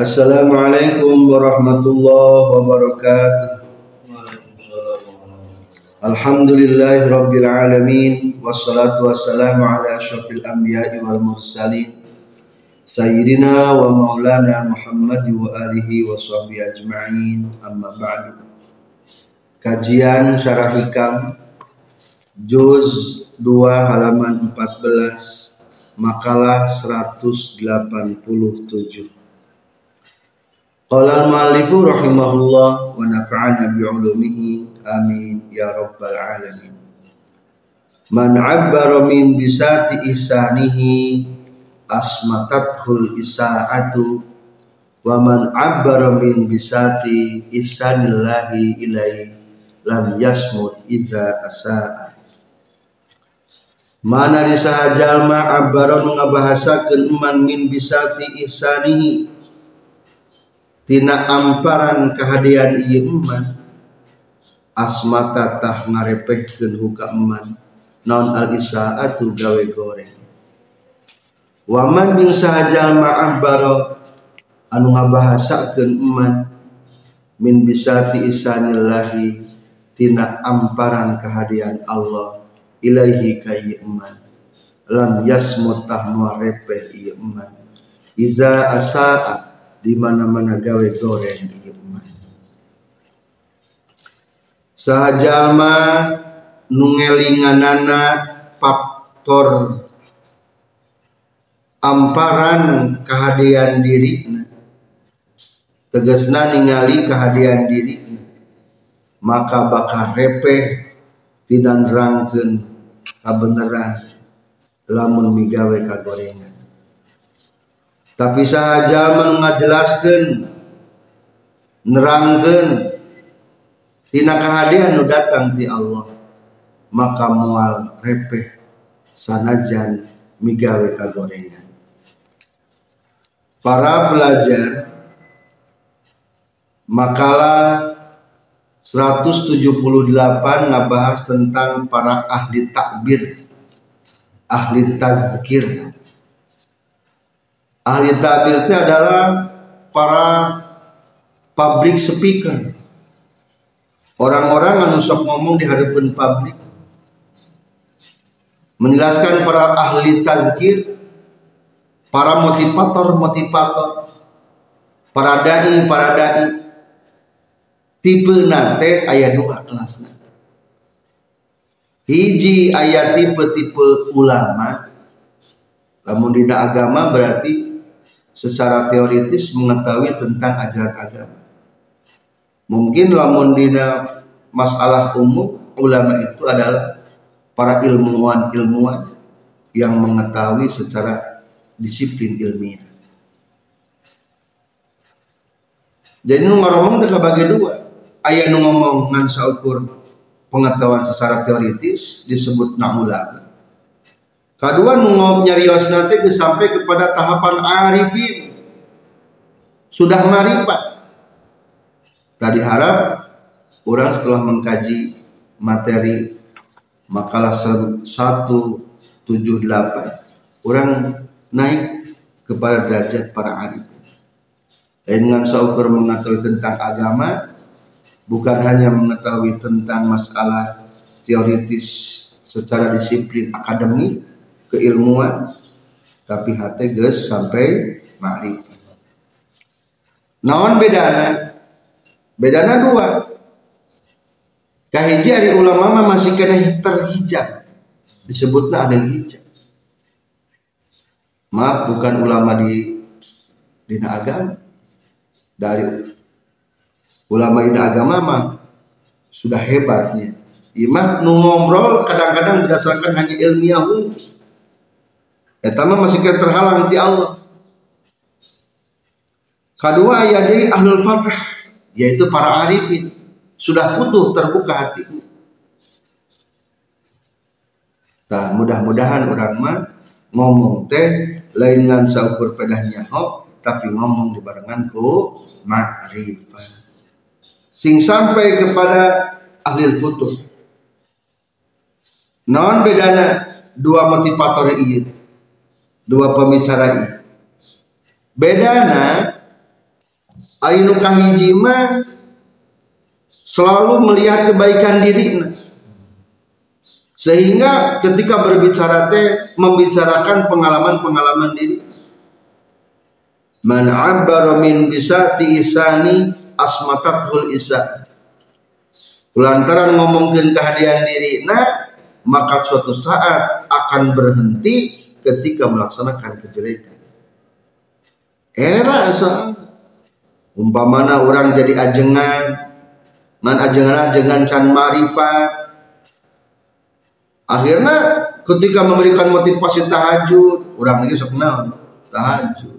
Assalamualaikum warahmatullahi wabarakatuh. Alhamdulillahi rabbil alamin wassalatu wassalamu ala asyrafil anbiya'i wal mursalin sayyidina wa maulana Muhammad wa alihi wa sahbihi ajma'in amma ba'du. Kajian Syarah Hikam juz 2 halaman 14 makalah 187 Qala al-muallifu rahimahullah wa nafa'ana bi'ulumihi amin ya rabbal alamin. Man 'abbara min bisati ihsanihi asmatathul isaatu wa man 'abbara min bisati ihsanillahi ilaihi lam yasmut idza asaa. Mana disahajal ma 'abbara nu ngabahasakeun man min bisati ihsanihi tina amparan kehadian ieu eman asmata tah ngarepehkeun huka eman. Naon al isaatu gawe goreng? Waman jeung sahajal ma'abbaro anu ngabahasakeun eman min bisati isanillahi tina amparan kehadian Allah ilaihi ka ieu eman. Lam yasmut tah repeh ieu eman. Iza asaa di mana-mana gawe goreng ieu mah sahajalma nu ngelinganana faktor amparan kehadian diri tegasna ningali kehadian diri maka bakal repeh tidak nerangkeun kabeneran. Lamun migawe kagorengan tapi saja mengajelaskan nerangkan tina kehadian nu datang ti Allah maka mual repeh sanajan migawe kagorengan. Para pelajar makalah 178 ngabahas tentang para ahli takbir ahli tazkir ahli tabir itu adalah para public speaker. Orang-orang yang sok ngomong di hadapan publik. Menjelaskan para ahli tazkir para motivator-motivator para dai para dai. Tipe nate ayat dua kelas nate hiji ayat tipe-tipe ulama. Namun dina agama berarti secara teoritis mengetahui tentang ajaran agama. Mungkin lamun dina masalah umum ulama itu adalah para ilmuwan-ilmuwan yang mengetahui secara disiplin ilmiah. Jadi nu ngomong teh bagi dua. Aya nu ngomong ngan saukur pengetahuan secara teoritis disebut ulama Kedua nu nyarios nanti sampai kepada tahapan arifin. Sudah marifat. Tadi harap orang setelah mengkaji materi makalah 178 orang naik kepada derajat para arifin. Dengan seukur mengetahui tentang agama bukan hanya mengetahui tentang masalah teoritis secara disiplin akademik keilmuan tapi hati geus sampai ma'rifah naon bedana? Bedana dua. Kahiji ari ulama mah masih kena terhijab. Disebutna ahli hijab. Maaf bukan ulama di dina agama. Dari ulama dina agama mah sudah hebatnya. Imam nu ngobrol kadang-kadang berdasarkan hanya ilmiah Etama masih terhalang di Allah. Kedua ayat dari ahlul fatah yaitu para arifin sudah putuh terbuka hatinya. Nah, mudah-mudahan orang mah ngomong teh lain dengan saukur pedahnya hok tapi ngomong di barengan ku ma'rifah. Sing sampai kepada ahli futuh. Non bedana dua motivator ini dua pembicara ini bedana Ainu kahiji mah selalu melihat kebaikan diri sehingga ketika berbicara teh membicarakan pengalaman-pengalaman diri. Man abbara min bisati isani asmatatul isa. Lantaran ngomongin kehadiran diri nah maka suatu saat akan berhenti ketika melaksanakan kejelekan. Era asa umpamana orang jadi ajengan man ajengan-ajengan can marifat. Akhirnya ketika memberikan motivasi tahajud orang lagi sok tahajud.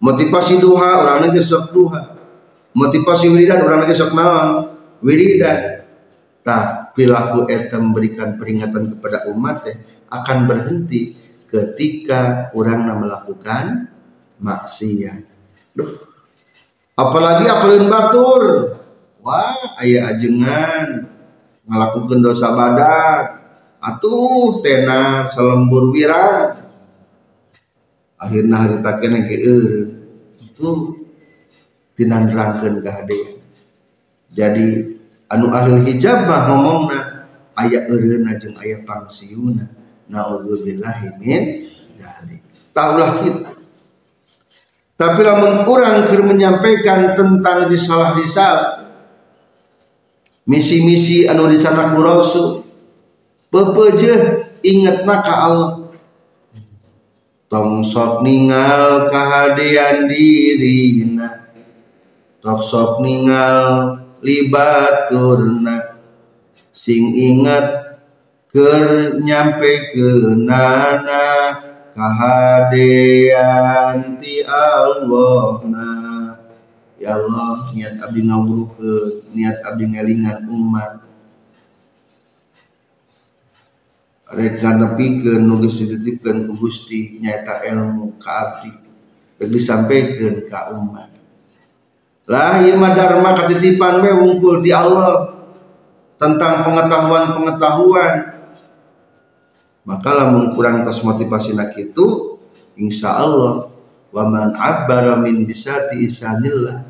Motivasi duha orang lagi sok duha. Motivasi wiridan orang lagi sok wiridan. Tak perilaku eta memberikan peringatan kepada umat teh akan berhenti ketika orang melakukan maksiat. Duh. Apalagi apalin batur. Wah ayah ajengan melakukan dosa badak atuh tenar selembur wirang. Akhirnya hari takena ke itu tinandrangkeun kehadian jadi anu ahli hijab mah ngomongna ayah eureuna jeung aya pangsiuna naudzubillahi min dzalik. Taulah kita. Tapi lamun kurang menyampaikan tentang risalah-risalah misi-misi anu di sana ku rasul bepeje ingat maka Allah. Tong sok ningal kehadian dirina tok sok ningal libaturna. Sing ingat ker nyampe ke nana kehadian ti Allah na ya Allah niat abdi ke niat abdi ngelingan umat. Rek ngadepikeun nu geus dititipkeun ku Gusti nyaeta ilmu ka abdi. Rek disampaikan ka umat. Lah ieu mah dharma katitipan we wungkul ti Allah tentang pengetahuan-pengetahuan maka lamun kurang tos motivasi nak itu insya Allah wa man abbara min bisati isanillah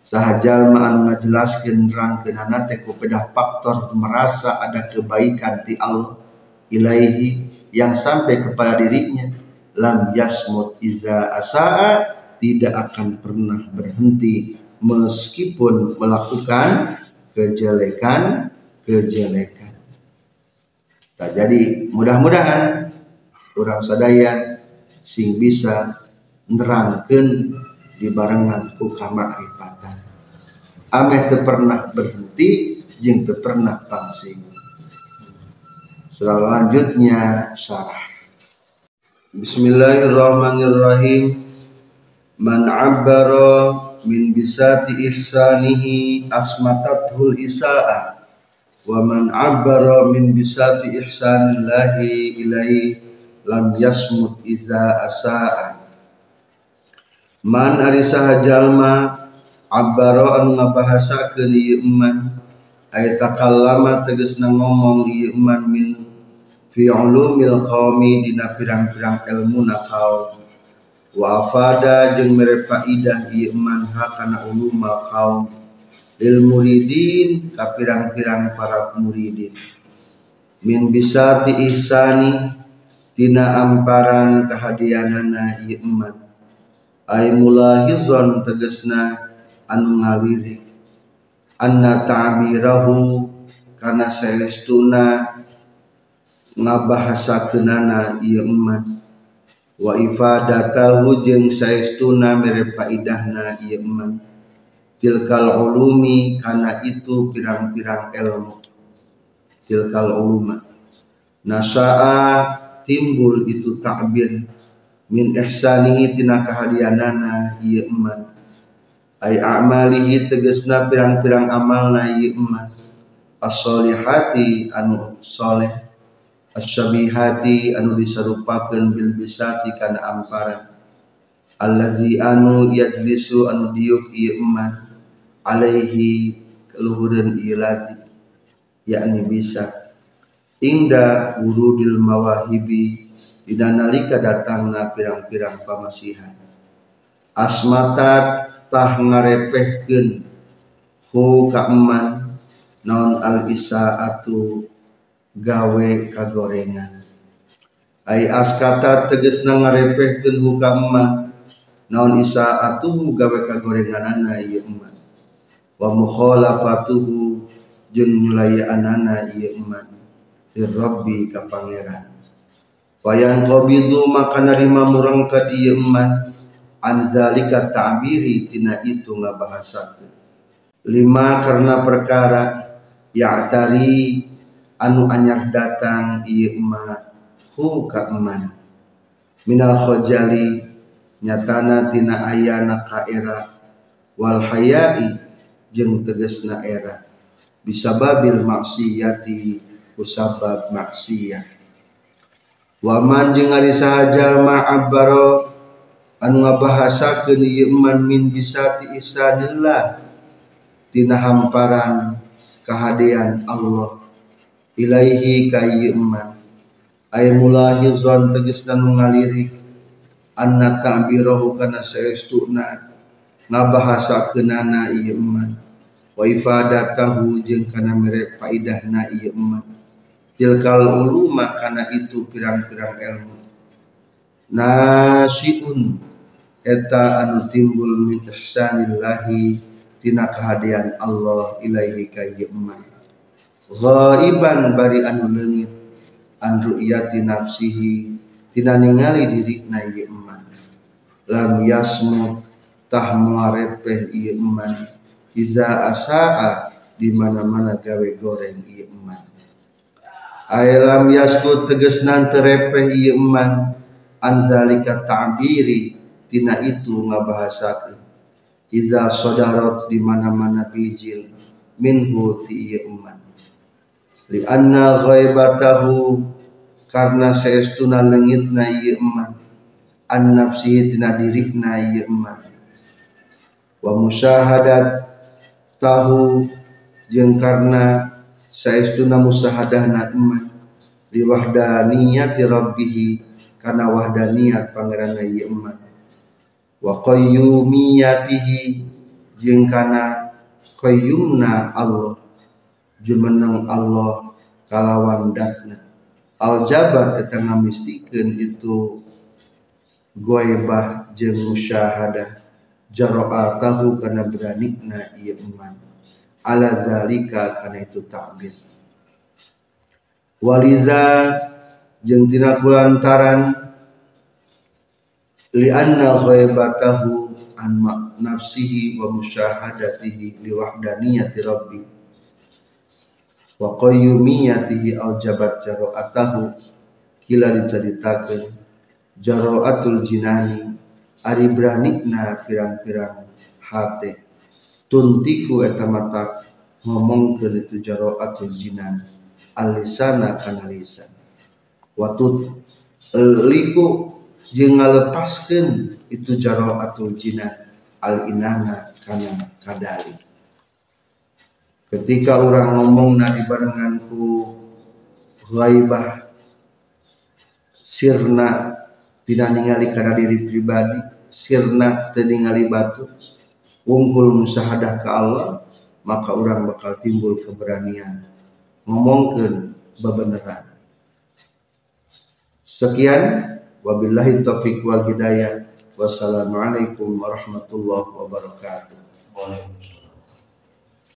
sahajal anu ngajelaskeun rangkeunana teh ku pedah faktor merasa ada kebaikan di Allah ilaihi yang sampai kepada dirinya. Lam yasmut iza asaa tidak akan pernah berhenti. Meskipun melakukan kejelekan kejelekan nah, jadi. Mudah-mudahan orang sadaya sing bisa nerangkan di barengan ku kamakrifatan ameh teu pernah berhenti jeung teu pernah pangsing. Selanjutnya syarah. Bismillahirrahmanirrahim. Man abbara min bisati ihsanihi asmatathul isaah wa man abbara min bisati ihsanillahi ilaihi lam yasmut iza asaa. Man ari saha jalma abbaro anu ngabahasakeun ieu iman ay takallama tegasna ngomong ieu iman min fi ulumil qaumi dina pirang-pirang ilmu na kaum. Wa afada jeung mere faidah ieu iman hakana ulumul kaum lil muridin ka pirang-pirang para muridin min bisati ihsani tina amparan kehadianana ieu iman ay mulahizon tegesna anu ngalirik anna ta'birahu kana saestuna ngabahasakeunana ieu eman wa ifadatahu jeung saestuna mere faidahna ieu eman tilkal ulumi kana itu pirang-pirang ilmu. Tilkal uluma. Nasaa timbul itu ta'bir. Min ihsanihi tina kahadianana ieu eman. Ay a'malihi tegasna pirang-pirang amalna ieu eman. As-solihati anu soleh. As-syabihati anu disarupakeun bil bisati kana amparan. Allazi anu yajlisu anu diuk ieu eman alaihi keluhureun ieu lazi yakni bisa inda wurudil mawahibi Dina nalika datangna pirang-pirang pamasihan asmatat tah ngarepehkeun hu ka eman naon al isaatu gawe kagorengan. Ai askata tegesna ngarepehkeun hu ka eman naon isaatu gawe kagorenganana ieu eman wa mukhalafatuhu jeung nyulayaanana ieu eman rabbi ka pangeran. Wayan qabidu maka narima murang ka dieu eman anzalika ta'biri tina itu ngabahasakeun. Lima karena perkara ya'tari anu anyar datang ieu emak hu ka eman minal khojali nyatana tina ayana ka era wal hayai jeung tegesna era. Bisababil maksiyati usabab maksiyat waman jeung ari sahaja ma'abbaro anu ngabahasakeun ieu man min bisati isanillah. Tina hamparan kehadian Allah. Ilaihi ka ieu man ay mulahizon tegasna nu ngalirik anna ta'birahu kana saestuna ngabahasakeunana ieu man wa ifadatahu jeung kana mere faidahna ieu man tilkal uluma kana itu pirang-pirang ilmu. Nasiun eta anu timbul min ihsanillahi tina kehadian Allah ilaihi ka iman ghaiban bari anu leungit an ru'yati nafsihi tina ningali diri na ieu iman lam yasmu tah muarepeh ieu iman iza asaa di mana-mana gawe goreng ieu iman Ailam yasku tegesnan terepeh ieu iman anzalika ta'biri tina itu ngabahasakeun. Iza sodarot di mana-mana bijil minhu ti ieu umat li anna ghaibatahu karena saestuna leungitna ieu umat an nafsi tina dirihna ieu umat wa musyahadat tahu jeung karena saestuna musahadahna umat li wahdaniyati rabbih kana wahdaniyat pangeran ieu umat wa qayyumiyatihi jeung kana qayyumna Allah jumeneng Allah kalawan datna. Al jabar eta ngamistikeun itu goibah jeung musyahadah jara'atahu kana beranikna ieu iman. Ala zalika kana itu ta'bir waliza jeung tina kulantaran li'anna ghaibatahu an nafsihi wa musyahadatihi li wahdaniyati rabbi. Wa qayyumiyatihi au jabat jaro'atahu kila diceritakeun jaro'atul jinani ari beranikna pirang-pirang hate. Tuntiku eta mata ngomongkeun itu jaro'atul jinan alisana kana lisan. Watut liku jeung ngalepaskeun itu atau jinan al inana kana kadali. Ketika orang ngomong na dibarenganku ghaibah sirna tidak ningali karena diri pribadi sirna teningali batu wungkul musahadah ke Allah maka orang bakal timbul keberanian ngomongkan bebeneran sekian Wabillahi taufiq wal hidayah. Wassalamualaikum warahmatullahi wabarakatuh.